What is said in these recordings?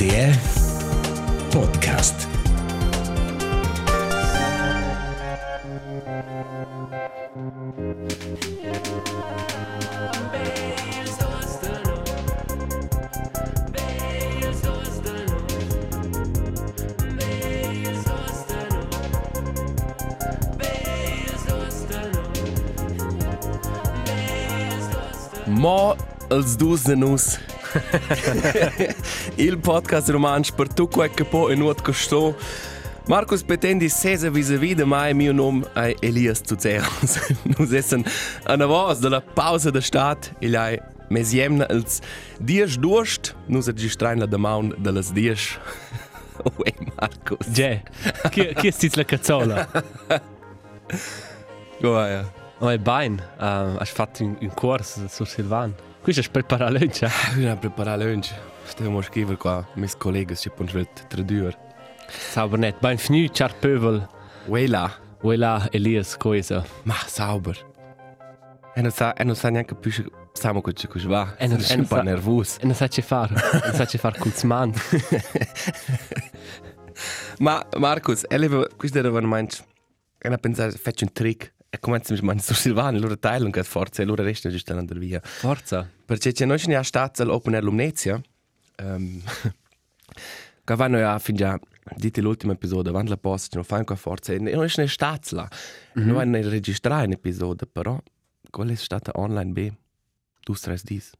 RTR Podcast. Mo als dus de nus. Il podcast romansch per tu quel che po e nuot costo. Marcus pretendi sesa vis-a-vis de mai mio nom è Elias Tuzeros. Nus essen an avos de la pausa de stat il ai mesiemna als dies durst. Nus registrain la demaun de las dies. Marcus. Ge, chi, chi è stizza la cazzola? Goaia. È bain. Uh, hai fatto un, un corso su Silvan. Qui c'è preparato lunch, eh? Ina prepara lunch. Stiamo scriver qua, mis collegas ci punget tradur. Sauber net. Bain fnü, char pövel. Weila. Uela Elias Koisa. Ma sauber. E non sa, e non sa neanche più se stiamo con ciò che va. E e non un po' sa- nervoso. E non sa che fare. non sa che fare Kulzman. Ma Marcus, eleva, questo era un manch. E non pensare, faccio un trick. E comincia mi mangi su Silvano, loro teilen che forza e loro restano giusto andare via. Forza. Perché c'è noi c'è stata all'Open Air Lumnezia. Um, che vanno a fin già dite l'ultimo episodio, vanno la posta, non fanno qua forza. E non c'è stata là. Non vanno a registrare un episodio, però quella è stata online B. Tu stress dis.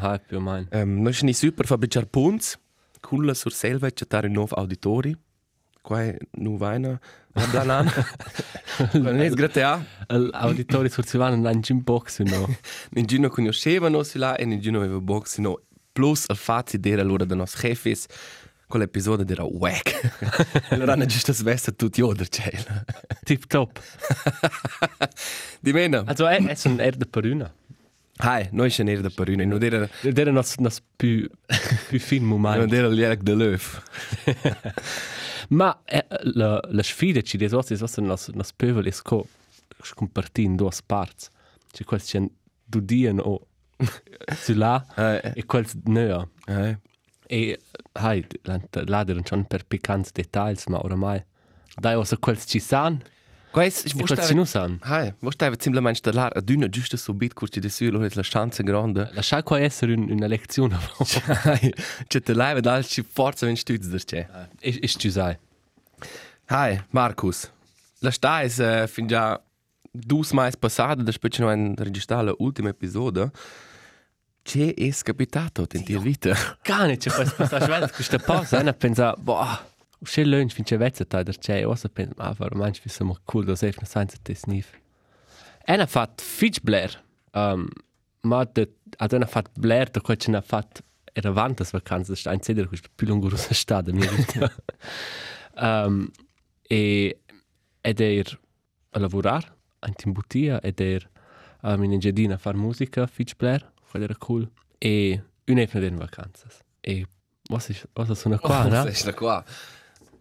Ah, più o meno. Um, noi siamo super fabbricar punts, culla sur selva c'è un nuovo auditori. Qua è nu vaina, bla bla bla. Non è grazie a. L'auditori su Silvan non hanno in box, no? Nessuno conosceva su là e nessuno aveva box, no. Plus il fatto di dire allora da nos chefis, quell'episodio era wack. allora hanno giusto svesta tutti oder c'è. Tip top. Di meno. Also, è, è un er de Peruna. Hai, noi siamo neri da Paruna, non era, era nos, nos più, più fin non moment. era l'ierg de l'œuf. Ma eh, la, la sfida ci des ostis ostis nos, nos pövel es co comparti in duas parts. C'è quels c'è du dien o su là Eh, e quels nea. eh. E hai, laderen schon per piccants details, ma oramai. Dai osa quels ci san Quais, e quels ci nu san. Hai, wo stava simplemente installare a dünne giusto subit curti de sui, allora la chance grande. Lasciai qua essere un, una lezione. Hai, c'è te live dal ci forza wenn stütz der c'è. e, e ci sai. Hai, Marcus. La sta es uh, fin già dus mais passada, da specie no en registrare l'ultimo episodio. C'è es capitato in tua vita? Cane, c'è questa passaggia vedere questa pausa, e ne pensa, boh, uscì lunch, finché vezza tai der c'è, o se pensa, ma var manch vi siamo cool, da sef, senza te snif. E ne fat fitch blair, um, ma de, ad ne fat blair, da quel ce ne fat, era vantas vacanze, da sta in cedere, questo più lungo russa stade, mi vita. um, e, ed er a lavorar, in Timbutia, ed er um, in Engiadina a far musica, fitch blair, quello era cool. E un efne den vacanzas. E eine qua, Was ne? ist da qua?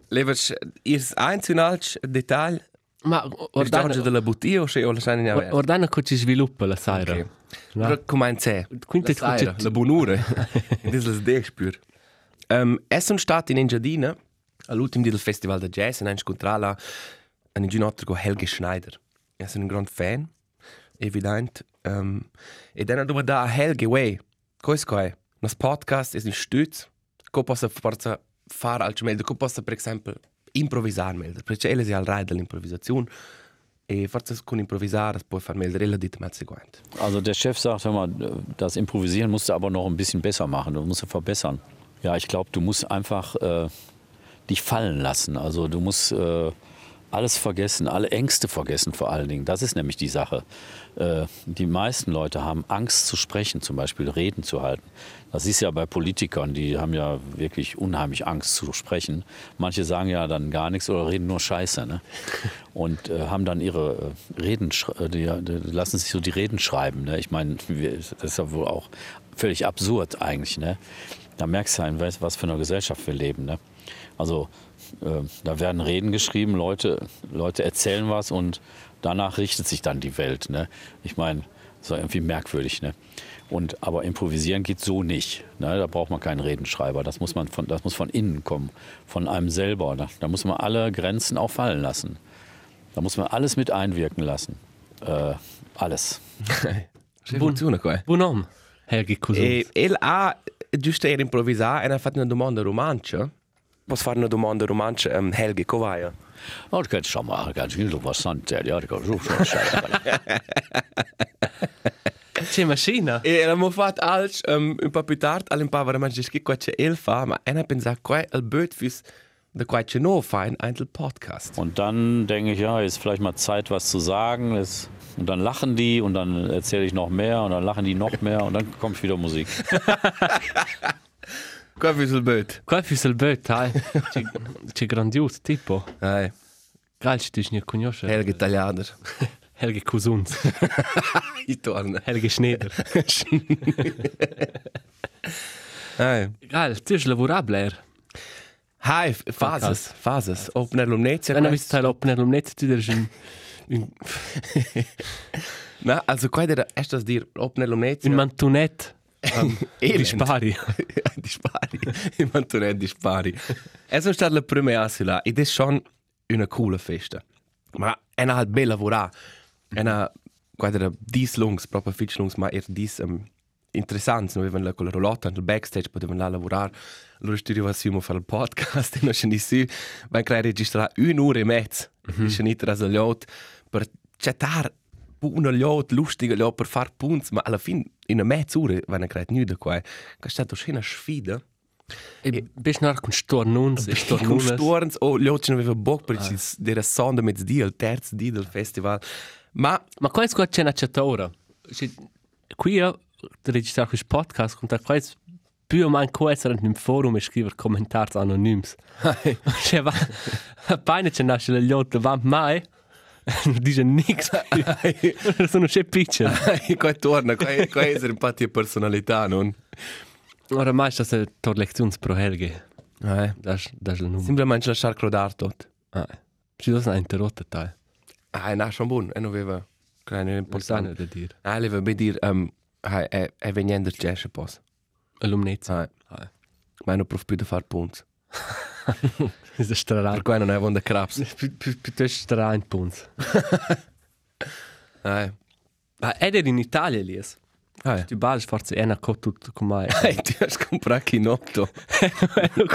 Levers, irs eins und alts Detail, Ma ordana ordana, della bottiglia o c'è o la sanno in aver? ordana co ci sviluppa la saira. Ok. No? Però come c'è? Quindi La saira, la buonura. Das ist das spür. Um, es sono stati in Engiadina all'ultimo del festival del jazz e ho incontrato un ginotto Helge Schneider. Io sono un grande fan, evidente. Um, e dann ho da a Helge, wey, cosa è? Nos podcast è un stütz, come posso forza fare al meglio, come posso per esempio improvvisare meglio, perché lei è al rai dell'improvvisazione e forza con improvvisare puoi fare meglio, lei dit mal seguente. Also der Chef sagt, hör das Improvisieren musst du aber noch ein bisschen besser machen, du musst du verbessern. Ja, ich glaube, du musst einfach äh, dich fallen lassen. Also du musst äh, alles vergessen, alle Ängste vergessen vor allen Dingen. Das ist nämlich die Sache. Äh, die meisten Leute haben Angst zu sprechen, zum Beispiel Reden zu halten. Das ist ja bei Politikern, die haben ja wirklich unheimlich Angst zu sprechen. Manche sagen ja dann gar nichts oder reden nur Scheiße. Ne? Und äh, haben dann ihre äh, Reden, äh, die, die lassen sich so die Reden schreiben. Ne? Ich meine, das ist ja wohl auch völlig absurd eigentlich. Ne? Da merkst du ein, was was für eine Gesellschaft wir leben. Ne? Also äh, da werden Reden geschrieben, Leute, Leute erzählen was und danach richtet sich dann die Welt. Ne? Ich meine, das war irgendwie merkwürdig. Ne? Und, aber improvisieren geht so nicht. Ne? Da braucht man keinen Redenschreiber. Das muss, man von, das muss von innen kommen, von einem selber. Da, da muss man alle Grenzen auch fallen lassen. Da muss man alles mit einwirken lassen. Äh, alles. Qua. Buon nome, Helgi Cousin. E el ha giusto era improvvisare e ha fatto una domanda romancia. Posso fare una domanda romancia um, Helge Kovaja? Ja, det kan jag samma. Ganz viel was sant. Ja, det kan så så säga. C'è macchina? E l'abbiamo fatto alts um, un po' più tardi, alle un po' veramente che qua c'è el fa, ma e ha pensato qua il bird fis da qua c'è no fein ein Podcast. Und dann denke ich, ja, ist vielleicht mal Zeit, was zu sagen. Und dann lachen die und dann erzähle ich noch mehr und dann lachen die noch mehr und dann kommt wieder Musik. Qua fis il bird. Qua è il böt, hai. C'è grandioso tipo. Geil, ci dis ne conosce. Helge Tagliader. Helge Cousins. I torna. Helge Schneider. Ai. Geil, tu hai lavorato, Blair. Hai, fases, fases. Opener lumnezia. Wenn du bist Teil open air um net, tu der ein un Na, also qua era estas dir opener lumnezia. un mantonet um, di Elend. spari. dispari. I mantonet dispari. Es sono state le prime asila ed è schon una coole festa. Ma è una halt bella lavora. È una quadra dis lungs, proprio fitch lungs, ma er dis um, interessant. Noi avevano con la roulotta nel backstage, potevano là lavorare. Allora studiamo assieme a fare il podcast e noi ci su, ma creare registrare un'ora e mezza. Ci nitra al yacht per chattare una yacht, lustige yacht per fare punti, ma alla fine in una mezz'ora vanno creare niente qua. Che è stata una sfida. E bist nach con stornuns e Con stornunas. Storns, oh, gli altri non avevano bocca perché ah. era sonda mezz'dia, il terzo dia del festival. Ma Ma qua c'è una chatora. Qui io registrare questo podcast con qua è più o meno qua essere in un forum e scrivere commentari anonimi. Cioè va appena c'è nasce le lotte va mai non dice più. Sono c'è picture. qua torna, qua, è essere un po' di personalità, non? Ora mai sta se tor lezioni pro Helge. Eh. Das das il numero. Semplicemente lasciare crodare tutto. Ah. Ci do una interrotta tai. Ah, è schon buon, e non aveva kleine importante. Ah, le va dire, um, è, è, è venendo il jazz, pos. Alumnezza. Ah, Ah. ma non prof più di fare punti. Ist das strano. Per cui non è buon da craps. Piuttosto strano punto. Ah, Ma ed er in Italia lies. ah. Du balls forse è una cotut come Hey, tu hai comprato Kinotto.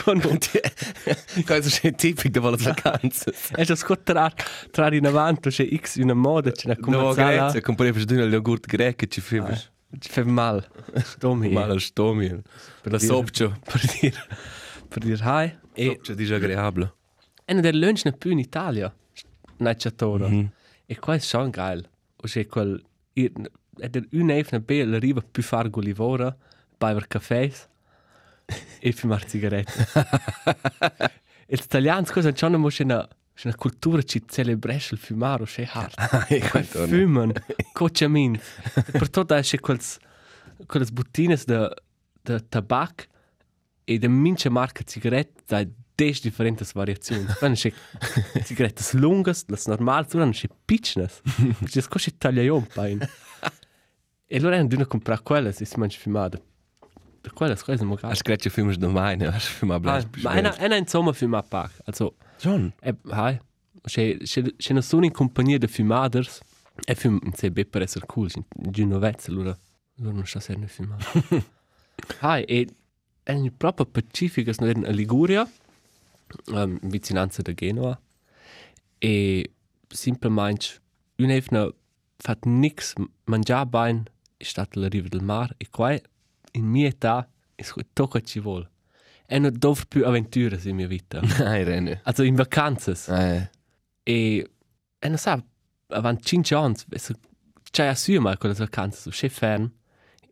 con Questo è tipico delle vacanze. È già scottrar tra in avanti c'è X una moda c'è una No, commerciale. grazie, comprei per due yogurt greco ci fai Fa mal. Stomi. male al stomio. Per la sopcio. Per dire per dire hi. E Sopcio disagreabile. è der lunch ne più in Italia. Nacciatora. E qua è schon geil. O c'è quel è der unevne be la riva più fargo livora, bever cafés e fumar sigarette. e gli italiani cosa c'hanno mo c'è una c'è una cultura ci celebresce il fumare, c'è hard. Fumen, cochamin. per tutto c'è quels quelles buttines de de tabac e de mince marca sigarette da des differentes variazioni. Dann c'è sigarettes lungas, las normals, dann c'è pitchnes. C'è così tagliaion pain. E allora hanno dovuto comprare quelle se si mangia fumata. Da quelle Gretchen filmst du meine, hast du film Ah, ablas. ma einer einer in Sommer fuma pack. Also John. e hai c'è c'è c'è una sono in compagnia de fumaders e fum un CB per essere cool, di novezza allora allora non sa se ne fuma. hai e è in proprio Pacifica sono in Liguria, um, vicinanza da Genova e semplicemente un'evna fat nix mangiare bene è stata la riva del mare e qua in mia età è tutto che ci vuole. E non dove più avventure in mia vita. Nein, Rene. Also in vacanze. Eh. E, e non sa, avanti 5 anni, c'è a su mai quelle vacanze, so c'è fern,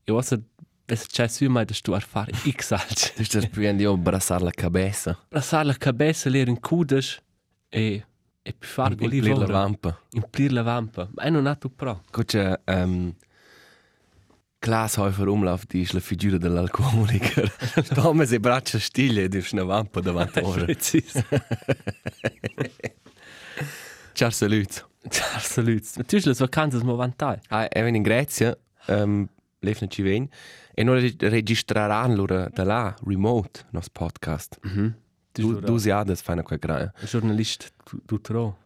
e se c'è a su mai da stu a fare x alci. Du stehst prima di abbracciare la cabeza. Passare la cabeza, lere in cudes, e, e più fare In plir la vampa. Implir la vampa. Ma è non ha tu pro. Kutsche, ähm, Glashäufer Umlauf, die ist la figura dell'alcoliker. Tome se braccia stiglie ed ist una vampa davanti ora. Precis. Ciao salut. Ciao, salut. Natürlich, le vacanze mo vantai. Ah, e in Grecia, ähm, lefna ci ven, e noi registreranno loro da là, remote, nos podcast. Du, du si ades fanno quel graia. Journalist Dutro,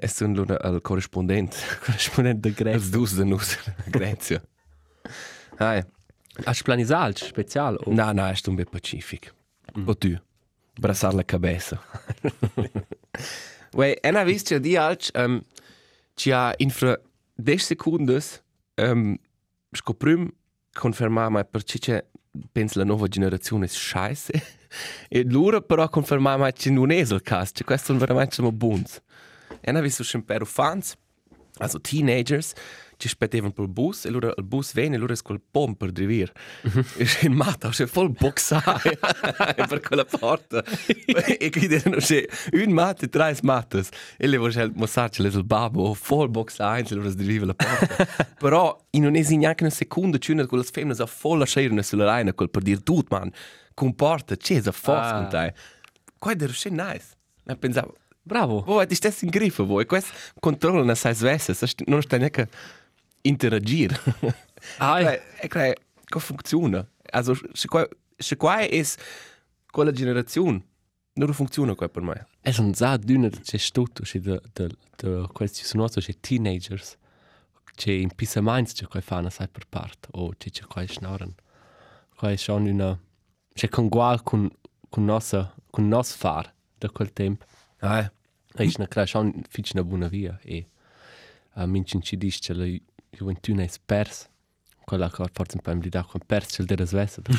E sono loro al corrispondente. corrispondent de Els Grèce. dus de nus, Grezia. Hai. Has planisal special o No, no, è un bel pacific. O tu? Brassar la cabeza. Uè, e na vist che di alc, um, ci ha infra 10 sekundes um, scoprim confermar mai per ci che penso la nuova generazione è scheisse. e loro però confermar mai che non è il caso, che questi sono veramente sono buons. E na vist che per fans, also teenagers, ci aspettavano per il bus e loro il bus viene e loro col pom per drivir. E c'è in matta, c'è full boxare per quella porta. e quindi erano c'è un matta e tre mattes. E le voce mostrarci il babbo, full boxare, e loro sdriviva la porta. Però in non è neanche una seconda, c'è una con le femmine a full lasciare sulla raina, col per dire tutto, man, comporta, c'è a forza Ah. con te. Qua è nice. E pensavo, Bravo. Voi ti stessi in grifo, voi. Questo controlla una sai svesse, non stai neanche interagire. Ah, E e che come funziona? Also, se qua, se qua è quella generazione, non funziona qua per me. è un za d'una c'è tutto, c'è de de de questi sono c'è teenagers. C'è in pisa minds c'è quai fanno sai per part o c'è c'è quai schnauren. Quai schon una c'è con gual con con nossa con nos far da quel tempo. Ah, E ich na klar schon fitch na buona via e a mincin ci dis gioventù è pers. Quella che forse un po' mi dà con pers c'è della Svezia.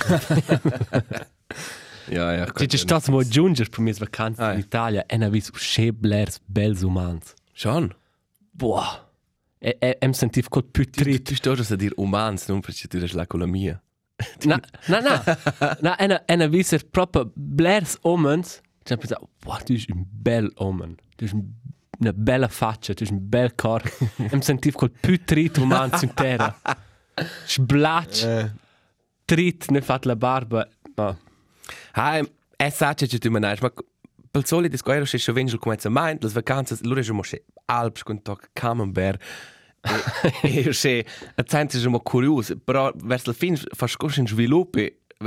ja, ja. C'è c'è stato mo giungere per mie vacanze Ah. in Italia e na vis che blers bels umans. Schon. Boah. E, e, em sentiv col più Tu, tu stai a dire umans, non perché tu la con la mia. Na, na, na. na, ena, ena viser proprio blers omens. C'è pensato, boah, tu sei un bel omen. Tu sei una bella faccia, sei un bel corpo. em sentiv col più trit umans in terra. Sblacc, trit, ne fat la barba. Ma, Ah, è sace che tu manai, ma per solito squadra c'è vengel come se mai, le vacanze, loro sono c'è Alps con toc Camembert. E c'è a gente sono curioso, però verso la fine fa scorso in sviluppo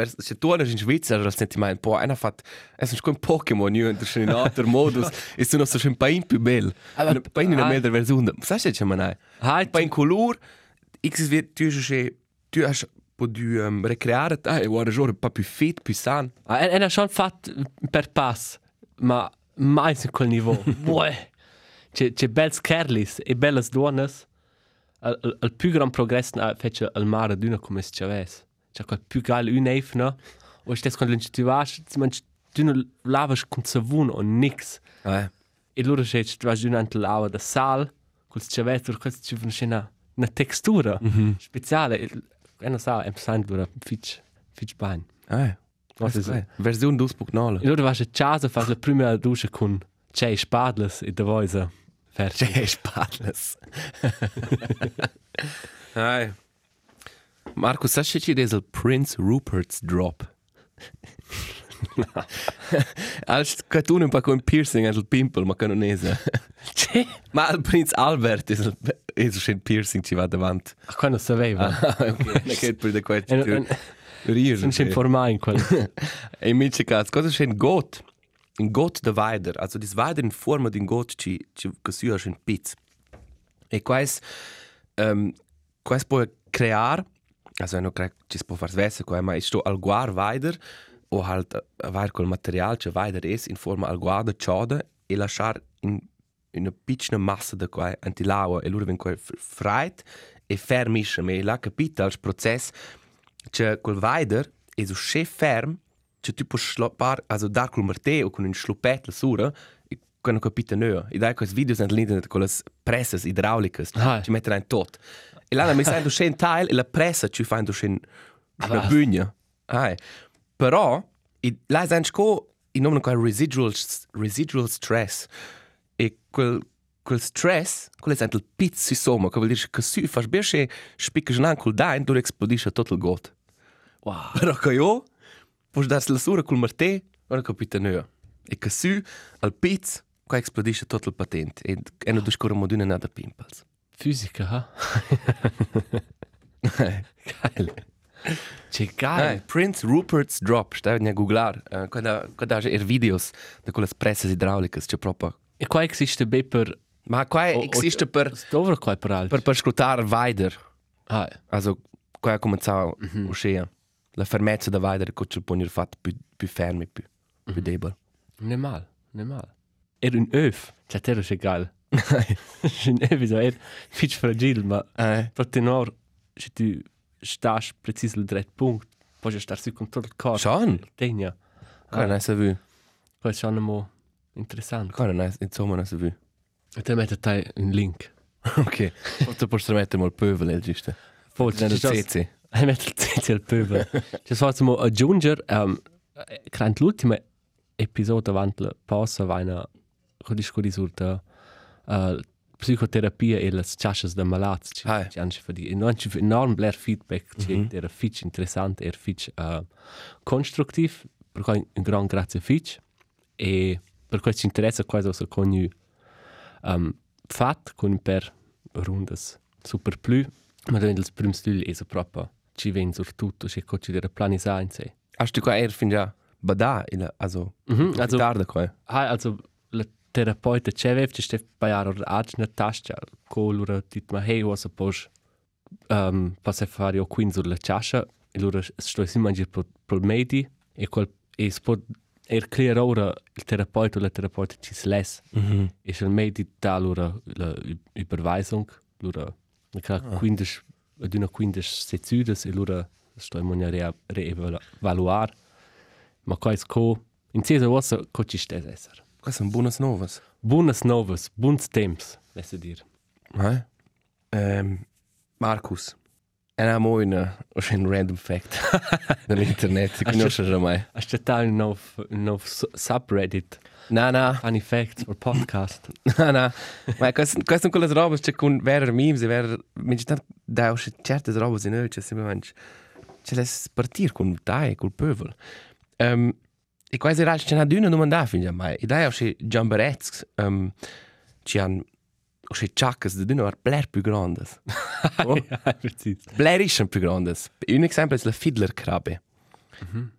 se tu in Svizzera, al sentimento, poi hanno fatto, è un Pokémon, io entro in un altro modus, e sono stato un paio più bello. Un paio in una ah. meglio versione. Sai che c'è manai? hai, Un paio in colore, X wird, tu hai, tu hai potuto um, ricreare, e guarda, giorno un po' più fit, più sano. Ah, ena schon fat per pass, ma mai su quel niveau. Boah. C'è c'è bels kerlis e belles donnes. Al, al, più gran progresso na fece al mare d'una come se c'aves. Quel più geil un eifna. O stes quando l'inci tu vas, si manch d'una lavas con savun o nix. Eh. E loro c'è tu vas d'una ante lava da sal, col c'aves, loro questo ci fa una, una textura speciale. E non sa, em sant dura fitch, fitch bain. Ah, Was ist. Version 2.0. E allora vas a casa, fas la prima duscia con c'è spadles e da voisa. Fertig. C'è spadles. Ai. Sai se ci des il Prince Rupert's Drop? Als che tu non pa con piercing al pimple, ma che non è. C'è? Ma il Prince Albert è il un piercing ci va davanti. A quando sapeva. Ah, ok. Non è per de qua. E non Rir. si informai in quel. E in mince caso, cosa c'è un got? Un got da Weider. Also, das Weider in forma di un got ci, ci così è un pizz. E quais, um, quais può creare, also, non credo ci si può far svesse, qua, ma sto al guar Weider, o halt a Weider col material, che Weider es, in forma al guar da ciode, e lasciar in, in una piccola massa da qua, antilaua, e loro vengono qua freit, e fermisce, ma là capita il processo, che col Weider è so schön ferm, che tu puoi schloppar, also dar col martè o con un schluppet la sura, e quando capita nö. E dai questi video all'internet con le presses idraulicas, Ah. ci metterai in tot. E là mi sai un schön teil e la pressa ci fa un schön una Ah. bugna. Ah, però i là è anche co i nomi quel residual residual stress. E quel quel stress, quel è il pizzo insomma, che vuol dire che se fai bene che spicca già col dain, tu esplodisci tutto il got. Wow. Però che io, puoi darsi la sura col martè, non capite nulla. E che su, al pizzo, qua esplodisce tutto il patente. E, e non discorre moduna nada pimples. Fisica, ha? Geil. C'è Hey, geil. Prince Rupert's Drop, stai a googlar. Uh, quando quando hai er videos da quelle presse idraulicas, c'è proprio. E qua existe bem per... Ma o- existe per qua per altro? per per scrutar weiter. Ah, Also qua ha cominciato mm -hmm. uscire la fermezza da weiter che c'è poi fatto più più fermi, più più debole. ne mal, ne mal. Er un öf. C'è terra c'è geil. un öf ist er fitch fragil, ma Eh, per tenor, se tu stas precis il dret punkt, poi je star su con tutto il corpo. Schon? Tegna. Kann non essere vu. Poi è schon mo interessant. Kann non essere, insomma non essere vu. E te mette tai un link. Ok. Forse posso mettere mal pövel, il giusto. Forse Nel c'è CC. Hai messo il tizio al pöbel. Ci faccio mo aggiungere, um, credo l'ultimo episodio avanti la pausa va una discussione sur uh, psicoterapia e le chasces da malats. Ci Ah. ci e non ci enorm bler feedback, ci Mhm. era fitch interessante, era fitch uh, constructiv, per cui un gran grazie fitch e per cui ci interessa cosa so con you um, fat con per rundas super plu, ma dann il primo stil è proprio ci ven sur tutto, c'è coci della planisa in sé. Hast du qua er fin già bada, il also. Mhm, also- Also tarda qua. Ah, also la terapeuta Chevev ci sta paiar or ag na tascia colura dit ma hey was a pos um, passa fare io quin sur la chascia e lura sto si mangi pro, pro medi e quel e spot er clear ora il terapeuta o la terapeuta ci sles Mhm. e il medi da lura la Überweisung lura la quindisch ad una quindisch sezudes e lura sto in re reevaluar ma qua is co in cesa was co ci stes esser Qua sono buonas novas. Buenas novas, bons temps, lässt dir. Eh? Um, Marcus. En ha mo una, un random fact che non c'è mai. Hast du da ein nov, ein nov su- subreddit, Na, na, funny facts for podcast? na, na. Ma queste sono quelle robe che con vere memes e vere... Mi dice tanto, da uscire certe robe in noi, cioè semplicemente... Ce le partir con dai, col pövel. Um, e quasi ralci ce n'ha d'una domanda fin già mai. E dai uscire Giamberets, um, ci hanno... Uscire ciaccas di d'una var bler più grandes. Oh. ja, precis. Blerischen più grandes. Un esempio è la Fiddlerkrabbe.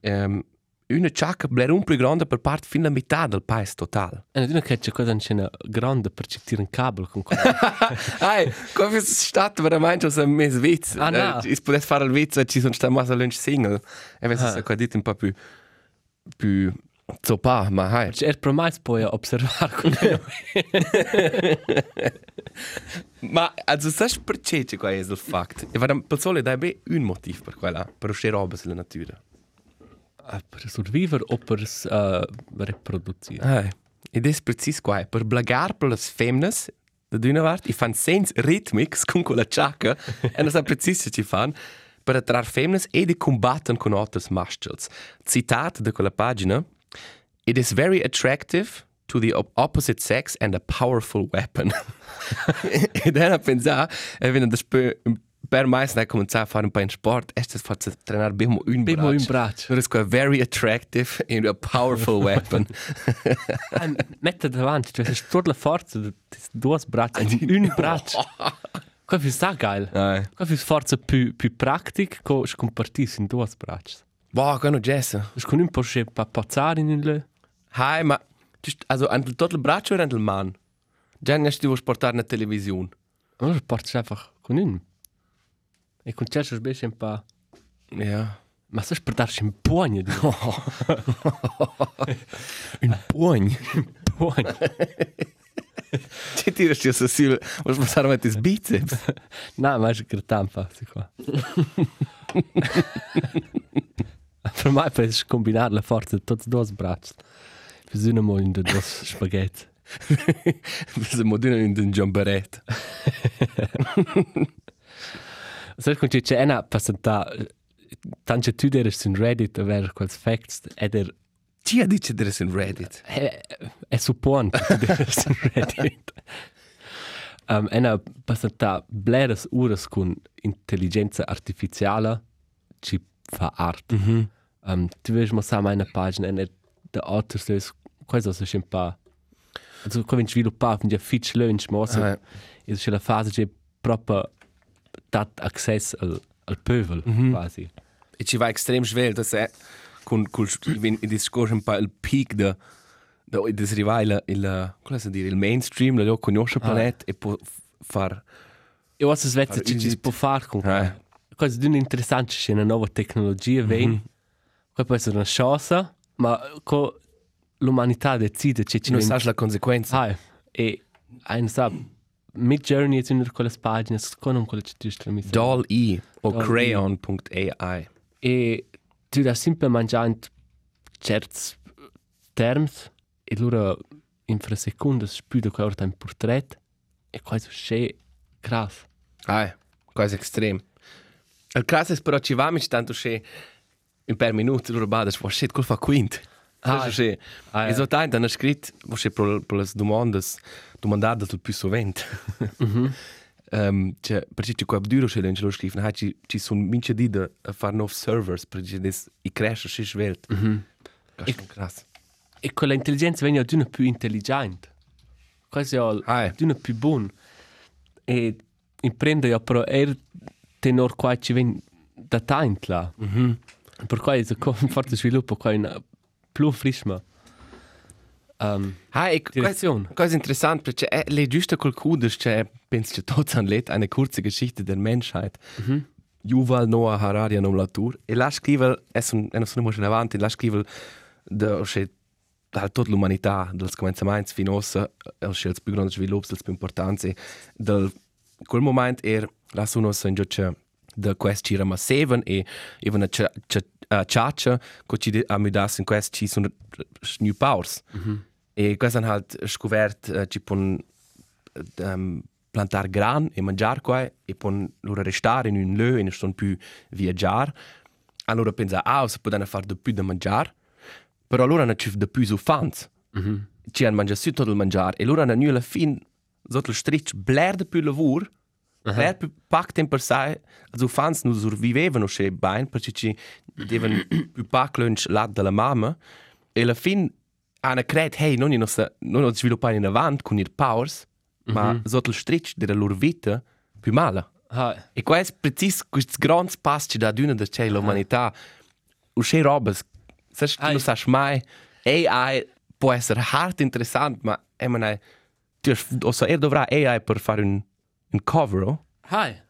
um, una ciacca bler un più grande per parte fin la metà del paese total. E non che c'è cosa c'è una grande per circuire un cable con quello. Ai, come è stato veramente un mes witz? Ah, no. Eh, potete fare il witz e ci sono stati massa lunch single. E questo Ah. è qua dito un po' più... più... zoppa, ma hai. C'è er promais poi osservare con Ma, also, sai perché c'è qua è il fatto? E vado per solo dai be un motivo per quella, per uscire roba sulla natura. per survivere o per uh, riprodurre. Ai, ed è preciso qua, per blagar per le femmine, da d'una part, i fan sens ritmics con quella ciacca, e non sa preciso ci fan, per attrarre femmine e di combattere con altri maschils. Citat da quella pagina, It is very attractive to the op opposite sex and a powerful weapon. Ed era pensare, e wenn das per mais ne cominciare a fare un po' in sport, è stato fatto trenare bemo un Bemo un braccio. braccio. Das ist very attractive and a powerful weapon. Mette davanti, cioè c'è tutta la forza due braccia, in un braccio. Qua fi sta geil. Ai. Qua fi forza più, più pratica che scompartirsi in due braccia. Boah, kann noch Jesse. Es con un po' se pa pazzare in il... Hi, ma just, also an tot il braccio oder an il man? Già ne sti vuoi portare na televisione. Allora porti einfach con un. E con certo sbesce un po'... Ja. Ma se portarsi un pugno di Un pugno. pugno. Ci tira sti so sil, vuoi passare mit is biceps. No, ma è che tampa, si qua. per me puoi combinare la forza di tutti e due braccia. Bisogna mo in due spaghetti. Bis modino in den Jumperette. Sai con c'è una passata tanto tu eres in Reddit ver quels facts ed er Ci dice der is in Reddit. è, è suppon che eres in Reddit. Um, una passata bleres ures con intelligenza artificiale ci fa art. Mhm. Um, tu vedi ma sa meine pagina e da authors es cosa so un pa also come sviluppare un fitch lunch ma è la fase che proprio dat access al al pövel, Mhm. quasi. E ci va extrem schwer, das è con col in in discorso un po' il peak da da des rivaila il come si dire il mainstream la conosce planet e può far E Far ci ci easy. si può far con Eh. cosa di un interessante c'è una nuova tecnologia ven. Poi può essere una chance, ma l'umanità decide che ci non sai la conseguenza. Ah, e ein sa Mid Journey è una di quelle pagine con un quelle ci Doll E o crayon.ai. e tu da sempre mangiando certi terms e loro in fra seconde spuda che orta un portrait e quasi c'è cras Ah, quasi extrem. Il caso è però ci va mi tanto che in per minuti loro bada può shit col fa quint. Ah, che ah, e so tanto hanno scritto che per per le domande domandate sul più sovente. Um, cioè, perché ci qua duro che l'angelo scrive, ha ci ci sono mince di da a fare nuovi servers perché des i crash si svelt. Mhm. È krass. e quella intelligenza viene di una più intelligente quasi al eh. di una più buona e imprende ja però er tenor qua ci ven da tant là Mhm. per cui è un forte sviluppo qua in più frisma um, Ah, e Direzione. Cosa interessant, perché è le giuste qualcuno, cioè, penso che tutti hanno letto eine kurze Geschichte der Menschheit. Yuval Noah Harari a nominatur e la scrive, è un è un mo avanti, la scrive da che da tutta l'umanità, dal cominciamento fino a il più grande sviluppo, il più importante, dal quel momento er la sono in gioccia da quest ci rama seven e even a ciaccia che ci amidas in quest ci sono new powers. E questo hanno halt scoperto uh, ci pon um, plantar gran e mangiar qua e pon loro restare in un lö e non stanno più viaggiare. Allora pensa, ah, si possono fare di più da mangiare, però allora non c'è di più su fans. Ci hanno mangiato tutto il mangiare e loro hanno alla fine sotto il stretch bler di più lavoro, bler più pac tempo per sé, also fans non sopravvivevano che bene perché ci devono più pac lunch là dalla mamma e alla fine hanno creduto, hey, non non non sviluppare in avanti con i powers, ma sotto il stretch della loro vita più male. ah, E questo è preciso questo grande passo da una da c'è l'umanità. O c'è roba, se tu non sai mai, AI può essere hard interessante, ma è man tu o so er dovrà AI per fare un un cover oh? Hi.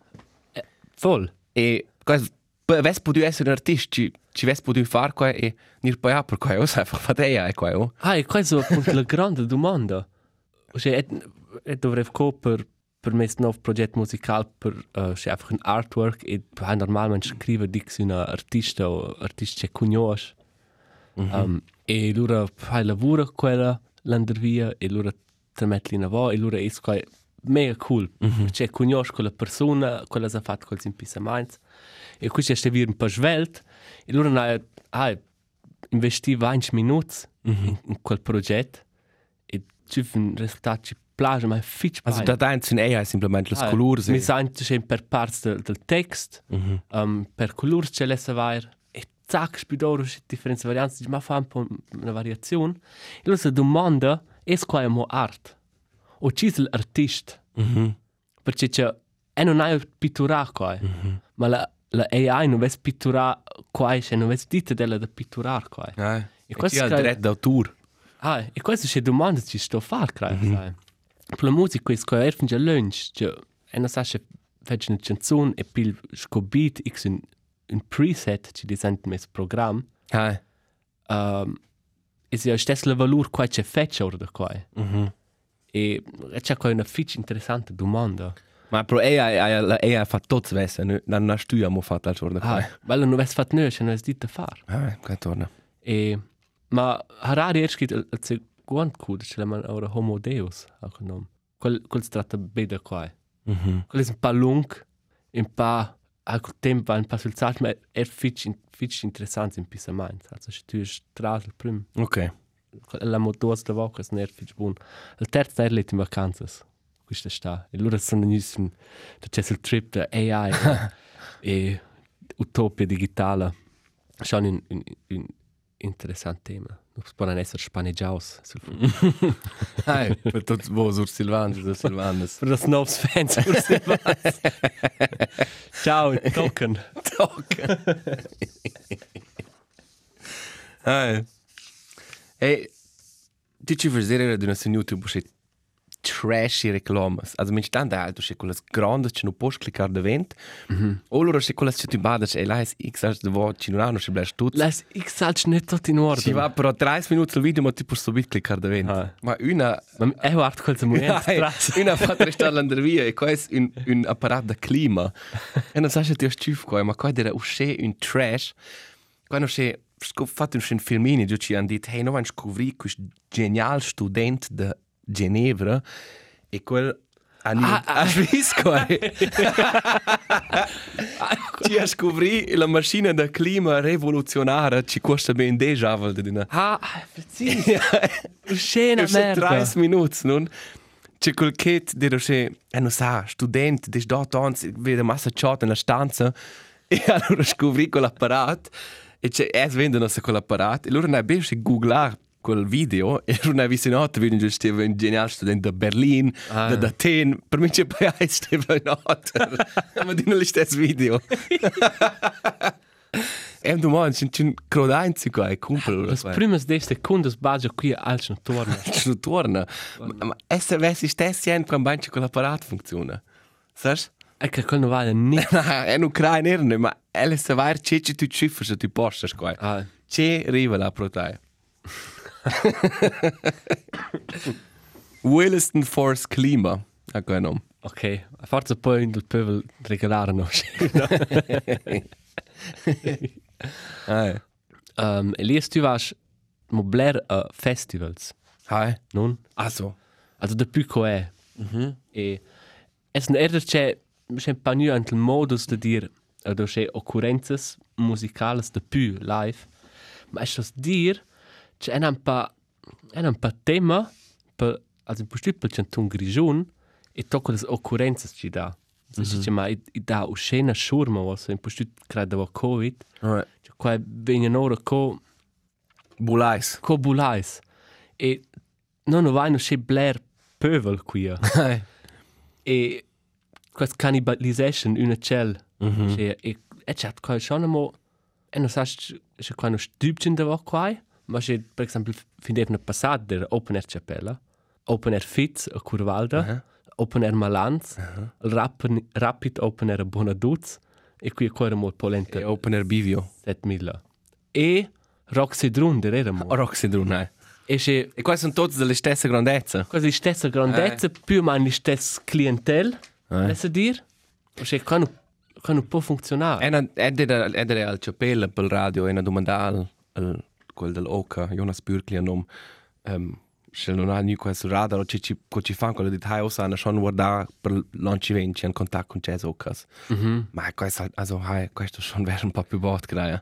Eh, voll. e questo ves potuto essere un artista ci ci ves potuto fare qua e nir poi a per qua o sai fa AI qua oh Ah, e questa è appunto la grande domanda. Cioè, e, e dovrebbe co per per me nuovo progetto musicale per uh, cioè, einfach un artwork e hai normalmente scrive di un artista o artista che conosci. Um, e loro fai lavoro quella l'andrvia e loro te metti in avò e loro è qua mega cool. Cioè, conosci quella persona, quella che ha fatto quel impisamento e c'è ste vir un po' svelt e loro hanno ah, investi 20 minuti in, in quel progetto e ci un risultato ci piace ma è fitch also da da in AI semplicemente le colori mi sento sempre per parti del, del text um, per colori c'è l'essa vair e zac spidoro c'è differenze varianti ma fa un po' una variazione. E allora si domanda è qua è mo art? O ci è l'artista perché c'è e non hai pittura qua ma la, la AI non vede pittura qua e non vede dite della da pitturare qua ah E e questo questo è il crea- diritto d'autore Ah, e questa è la domanda che ci sto a fare, credo. Mm -hmm. Per la musica, è che è già lunch, cioè, e non sa se faccio una canzone e poi scobit x un, un preset ci disegna mes programma, ah um, e se stesso il valore qua c'è feccia ora da qua. mhm E c'è qua una fitch interessante domanda. Ma pro AI, AI, la AI fa tutto svesse, non non stu amo fatto al giorno Ah, qua. bello non avessi fatto noi, ce non avessi detto a fare. Ah, che torna. E, ma Harari è scritto il secondo code, ce l'ha ora Homo Deus, anche nome. Quel, quel si tratta bene qua. Mhm. Quello è un po' lungo, un po' al tempo, un po' sul saggio, ma è fitch, fitch interessante in pisamento. Also, se tu strada il primo, Ok. la motos da non è fitch buon. Il terzo è in vacanze. Questo sta. E loro sono in c'è il trip da AI e utopia digitale. Sono in, in, in, interessant tema. Non si possono essere spaneggiaus sul. Hai, per tutti voi sur Silvan, sur Silvanes. Per das novs fans per Silvans. Ciao, token. Toc. Hai. E ti ci vedere di una su YouTube c'è trashy reclamas. Also min stand da alto c'è quelle grandi che non puoi cliccare da vent. O loro c'è quelle che tu badas e là è x als de vot ci non hanno c'è blash tutto. Lass ich salch net tot in ordine. Si va però 30 minuti il video ma ti puoi subito cliccare da vent. Ah. Ma una Ma è guarda quel moment. Ja, una fatto restare l'andrevia e questo è un, un apparato da clima. e non sai se ti ho stufo qua, ma qua era uscì un trash. Quando c'è fatto un filmini, giù ci hanno detto, hey, noi abbiamo scoprito questo geniale studente di Ginevra e quel... Ah, ah, visto qua? Ci ha scoprito la macchina da clima rivoluzionaria, ci costa ben 10 aval di una... Ah, precis. Scena merda. 30 minuti, non? C'è quel kit di roche, e non sa, studente, di 8 anni, vede massa chat nella stanza, e allora scoprì quell'apparato, e c'è, es vendono se quell'apparato, e allora ne abbiamo googlare quel video, e allora ne visto in otto, vedi giusto un geniale studente da Berlin, Ah. da Atene, per me c'è poi a stava in otto, ma di non lo stesso video. E un domani, c'è un crodainzi qua, e compro. Das primas de sekundas baggio qui al torna. ci torna. Ma, ma esse vessi stessi en quan banci con l'apparato funziona. Sas? E che quel non vale ni. è un crai nerne, ma elle se vai c'è c'è tu cifre se tu postas qua. Ah, C'è riva la protai. Williston Force Klima. A quel nome. ok. Forza poi il pövel regalare no. Ah, um, Elias, du warst mobler a festivals, Hai. non? Also. Also da più coe. Mhm. E es un erder c'è c'è un panu ant il modus de dir oder c'è occurrences musicales de più live. Ma es das dir c'è un pa un pa tema per also per stüppel c'è un grigion e tocco les occurrences ci da. So mm -hmm. c'è ma i, i da uscena schurma was in per stütt credo va covid. Ah, C'è qua vengono ora co Bulais. co bulais. E non ho vai no c'è blair pövel qui. Hai. e questa cannibalisation una cell Mhm. e e e chat qua schon mo e non sa se qua no stübchen da war qua ma se per esempio fin devna passat der open air chapella open air fits a curvalda Aha. open air malans il rapid rapid open air a bonaduz e qui qua era mo polenta E open air bivio. 7000 e Roxy Drun der era mo O Roxydrun, hai. e se E qua sono tutti delle stesse grandezze. quasi stessa grandezza più o meno stessa clientela Lascia dir? Perché qua non, qua non può funzionare. Ena, edere, edere al Ciapella pel radio, ena domandal, al, quel dell'Oca, Jonas Bürkli a nom, um, se non ha nu questo radar, ci ci, co ci fan, quello di Thai Osana, schon guarda per lanci venci in contatto con Jazz Ocas. Mhm. Ma questo, also, hai, questo schon wäre un po' più bot, graia.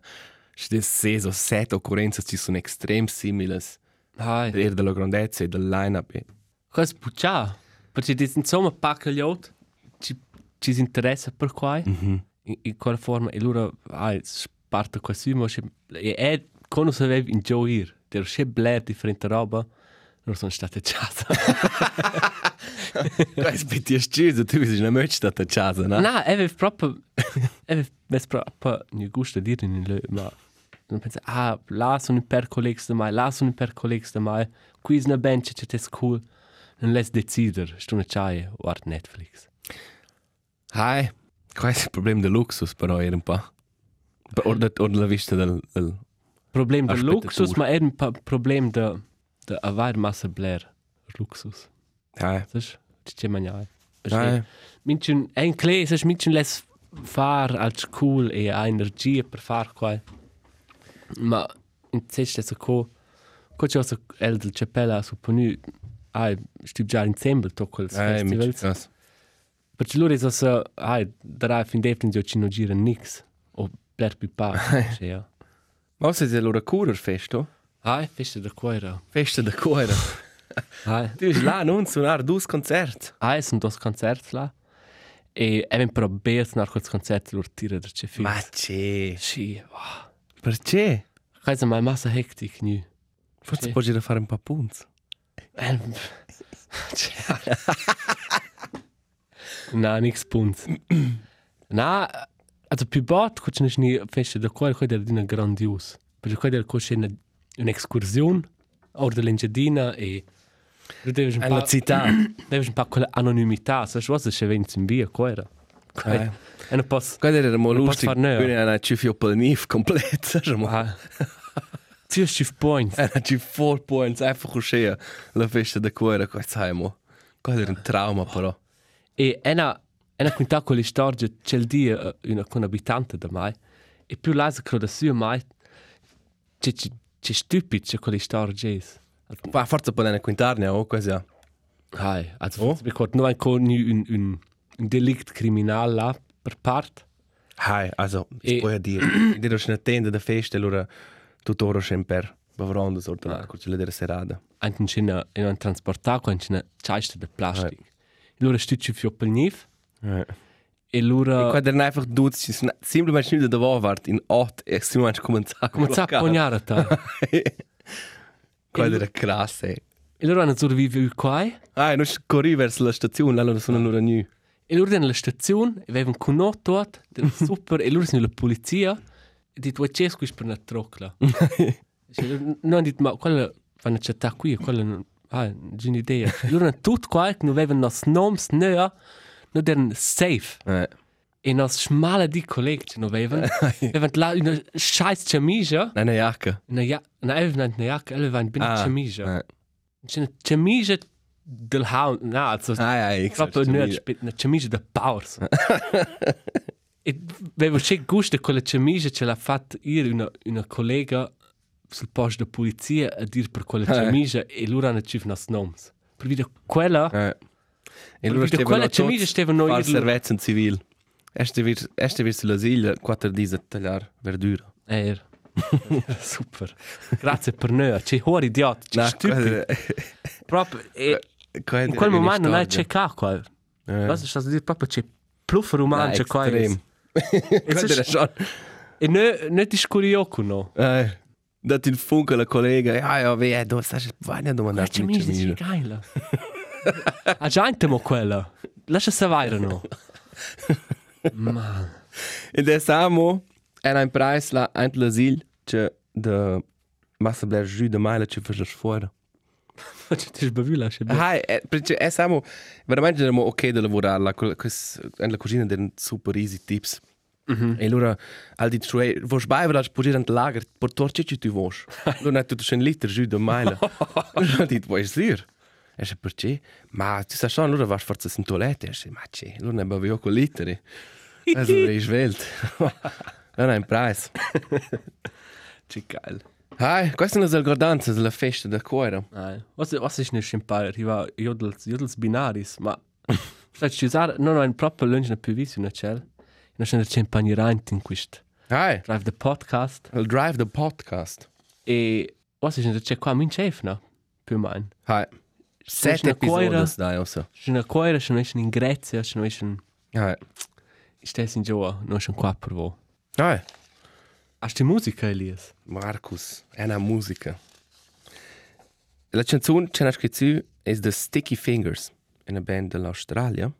Se des seso, set occurrenze ci sono extrem similes. Hai. Er della grandezza e del line-up. e- Qua è spucciato. Perché di insomma pacca gli altri, ci, ci si interessa per qua, Mhm. in, in quella forma, e loro, hai, sparta così, ma è, quando si aveva in gioir, der c'è blair differente roba, loro sono state ciate. Questo bitte è scusa, tu sei una möchte stata a casa, no? no, aveva proprio, aveva proprio, non gusto dire in lui, ma non pensa, ah, là sono per colleghi da mai, là sono per colleghi da mai, qui è una bench, c'è te cool, non les decider, sto una ciaia, guarda Netflix. Hai, il problema del luxus, però era un po'. O, da, o della vista del, del... Problem Aspetta, Luxus, pur. ma è un pa- problem de, de aver massa blair Luxus. Hai. Sas? C'è mangiare. Hai. Minchen, è in clay, sas minchen les far als cool e ha energia per far qua. Ma in zest es co co c'è so el del chapella su ponu ai stib già insieme to quels Hai, mit festivals. das. Perché loro è so ai dara fin definitivamente ci non gira nix o blair più pa. Ja. Se è allora cura il festo? Ai, feste da quaira. Festa da cura. Ai. Tu sei là, non suonare due concerti. Ah, sono due concerti là. E abbiamo provato a quel concerto loro tira da c'è film. Ma c'è. Sì, wow. Perché? Kaj za mai massa hektik nu. Forse puoi girare a fare un po' punti. Eh, Na, nix punt. Na, also più bot, co c'è ni festa da qual quella di una grandios. Perché quella co c'è una un'escursione or dell'Engiadina e du devi un po' città. devi un po' quella anonimità, sai cosa c'è venti in via quella. Eh. E non posso Quello era mo nea. Quindi era ci fio pel nif complet. sai mo. Ah. Zio shift points. Era ci 4 points einfach uscire la festa da cuore qua sai mo. Quello era un trauma però. E ena ena quinta con le storie c'è il dia una con abitante da mai. E più là se credo su mai c'è c'è c'è stupid c'è con le storie. Ma forse può andare a quintarne o quasi. ja. Hai, also Oh. oh. wir nur ein un un un un delikt kriminal là per part. Hai, also, E- ich puoi ja dire. Dir una tenda da festa, allora tuttora sempre bavrando sorta Ah. la cucina della serata. Ein in in ein transportar con in chaiste de plastic. Lura stütze für pelniv Ja. E lura Quando era einfach du, semplicemente nicht da war wart in 8 e si manch cominciare. come sa pognare ta. Quello era krass, ey. E lura hanno survivu qua Ah, non corri verso la stazione, allora sono allora nu. e lura nella stazione e avevano conotto dort, del super e lura sono la polizia e dit vuoi cesco per una trocla. Non dit ma quella fanno città qui, quella non ah, c'è un'idea. E lura tutto qua non avevano nos noms nea, non erano safe. Eh. E nos schmale di colleghi che non avevano, avevano là una scheiß Nein, eine Jacke. una ja, una avevano una jacca, avevano ben Ah, camicia. eh. C'è una camicia del hound, no, also Ah, ja, ich proprio sag's dir. una, una camicia da Powers. e avevo c'è gusto quella camicia ce l'ha fatta io una, una collega sul posto della polizia a dire per quella camicia e loro hanno cif nos noms. Per vedere quella, Eh. E vedere quella camicia stevano far io servizio in civil. Este vir, este vir sull'asilo, quattro dies a tagliare verdura. Er. Super. Grazie per noi. C'è un idiota. C'è Na, stupido. Proprio. E In in quel momento non hai cercato qua. Eh. Cosa sta a dire? Proprio c'è pluffer umano. C'è qua. E extrem. Quello era schon. non ti scurioco, no? Eh. Dat in funke la collega. Ja, ja, wie, du sagst, vai nicht Ma domandare c'è mi dice geila. A gente mo quella. Lascia savare no. Man. In der Samo era ein Preis la ein l'asilo che de massa bler jus de maila che fas fuori. C'è ti sbavi lascia. Ah, perché è Samo veramente era ok da lavorare la questa la cucina den super easy tips. E allora al di cioè vos bai vras pure in lager per torce che tu vos. Non è tutto un liter jus de maila. Allora dit vuoi dir? E se perché? Ma tu sai schon allora vas forse in toilette, e se ma che, allora ne bevo con literi. Also ich welt. Non è un preis. C'è geil. Hai, queste sono le guardanze della festa da cuore. Nein. Was, ist nicht impar? Ich war Jodels, Jodels Binaris, ma... Stai ci usare, non ho un proprio na più visto una cell. Non c'è una champagneraint in questo. Hai, Drive the podcast. il drive the podcast. E... Was ist nicht, c'è qua min chef, no? Più meno. Hai. Sette una cuoira. episodi dai, also. C'è una coira, c'è una in Grezia, c'è una in... In Gioa, non c'è qua per voi. Hai. Hast du musica, Elias? Marcus, è una musica. La canzone che nasce qui è The Sticky Fingers, una band dell'Australia.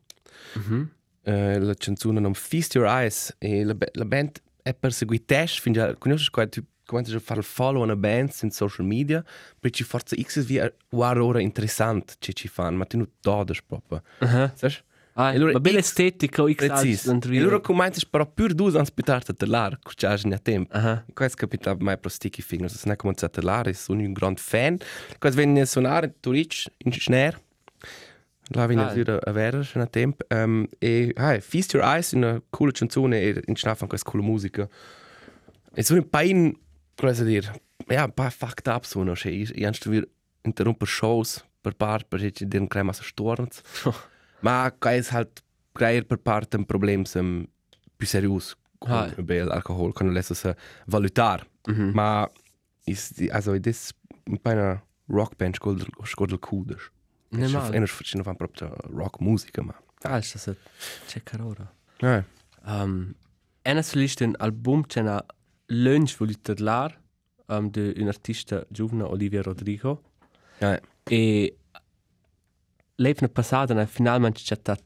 Eh, la canzone non Feast Your Eyes e la, la band è perseguitesce fin già conosci qua tu quando ci fare follow una band in social media perché forza X via war ora interessant che ci fanno ma tu non todes proprio Aha. sai Ah, E allora ma bella estetica, o X Precis. alts, E loro commenti però più due anni a tellare, che c'è già tempo. Aha. Questo capita mai pro Sticky Fingers, se non è cominciato a tellare, sono un grande fan. Questo viene a suonare in Turic, in Schneer. Là viene Ah. a dire a vera, c'è tempo. Um, e, hai, Feast Your Eyes, una coole canzone, e in Schneer fanno questa coole musica. E sono un paio, cosa dire, ja, un po' fucked up sono, cioè, io anche vi interrompo shows per parte, perché den crema so storns. Ma questo è halt greier per parte un problema sem più serius con Ah. ah. bel alcohol, quando lesso se valutar. Mhm. Ma is also in this ein paar Rockband skol skol kudes. Ne mal. Einer verschiedene van proprio rock musica, ma. Ah, ist das ein... Checker ora. Ja. Um, ena solista un album c'è una lunch voluta lar um, de un artista giovane, Olivia Rodrigo. Ja, E l'evna passata, na finalmente c'è stato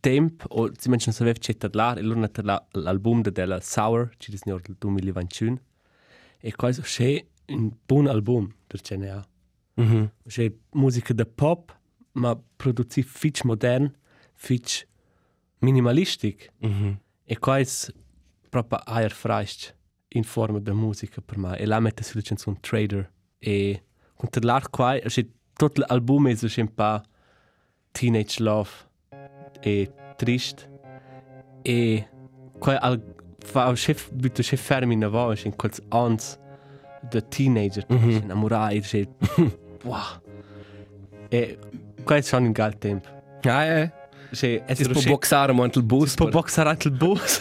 tempo, o si non sapeva c'è stato là, e loro hanno l'album della Sour, ci dicono del 2021. E questo è un buon album per CNA. Mhm. C'è musica da pop, ma produzi fitch modern, fitch minimalistic. Mhm. E questo proprio aer freist in forma di musica per me. E la mette sulla canzone Trader. E con l'art qua, c'è tutto l'album è un po' teenage love e triste. E qua al fa un chef butto chef fermi in avò, c'è in quels ans de teenager, Mhm. innamorati, c'è wow. E qua è schon un gal tempo. Ja, ja. C'è Si può boxare anche il bus. Si può boxare anche il bus.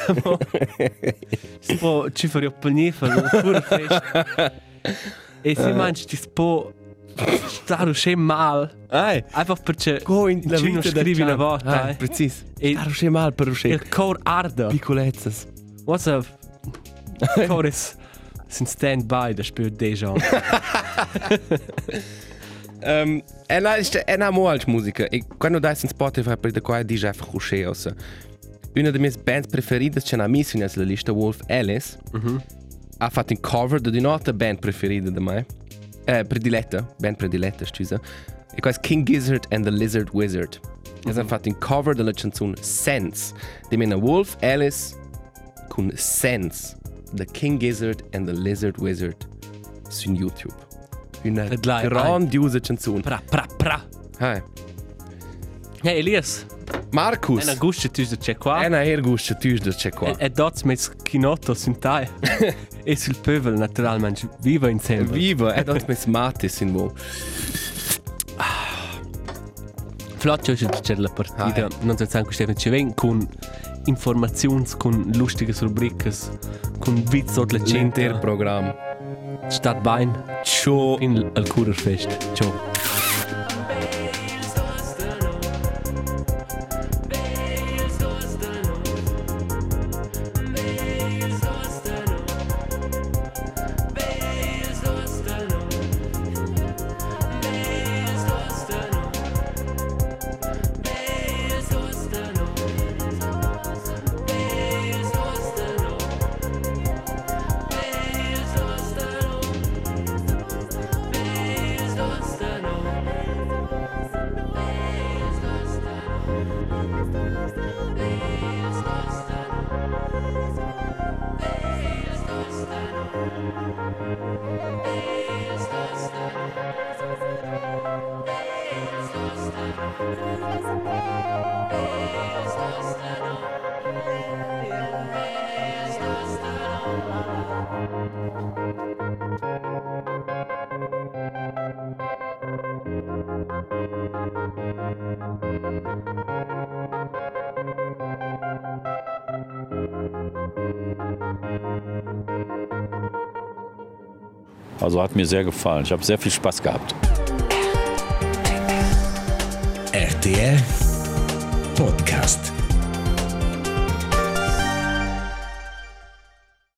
si può ci fare opponifero, pure fest. E si mangi ti può stare uscì mal. Ai. Einfach perché Go in la vita scrivi una volta. Ah, eh. precis. E- E rusce mal per rusce. Il core arde. Piccolezzas. What's up? Core is sin stand by, das spürt déjà. Um, e na, ist e na mo als Musiker. E quando dai in Spotify per de qua dice einfach rusce ossa. Una de mie bands preferidas c'è una miss in la lista Wolf Alice. Mhm. Ha fatto un cover di un'altra band preferita da me. Eh, prediletta, band prediletta, scusa. E qua è King Gizzard and the Lizard Wizard. E hanno fatto un cover della canzone Sense. Di mena Wolf Alice con Sense. The King Gizzard and the Lizard Wizard su YouTube. Lai, grandiosa canzone. Pra, pra, pra. Hai. Hey Elias, Markus. en gusto tu da c'è qua. Ena her gusta tüs da c'è qua. E dots mes kinotto sin tai. e sul pövel naturalmente viva insieme. Viva, ed hat mes matis in mo. Flott c'è c'è la partita. Non so se anche Stefano ci ven con informazioni, con lustige rubriche, con witz od la gente. L'inter Programm. Stat bein Ciao. in al Kurerfest. Ciao. Also hat mir sehr gefallen. Ich habe sehr viel Spaß gehabt. Podcast.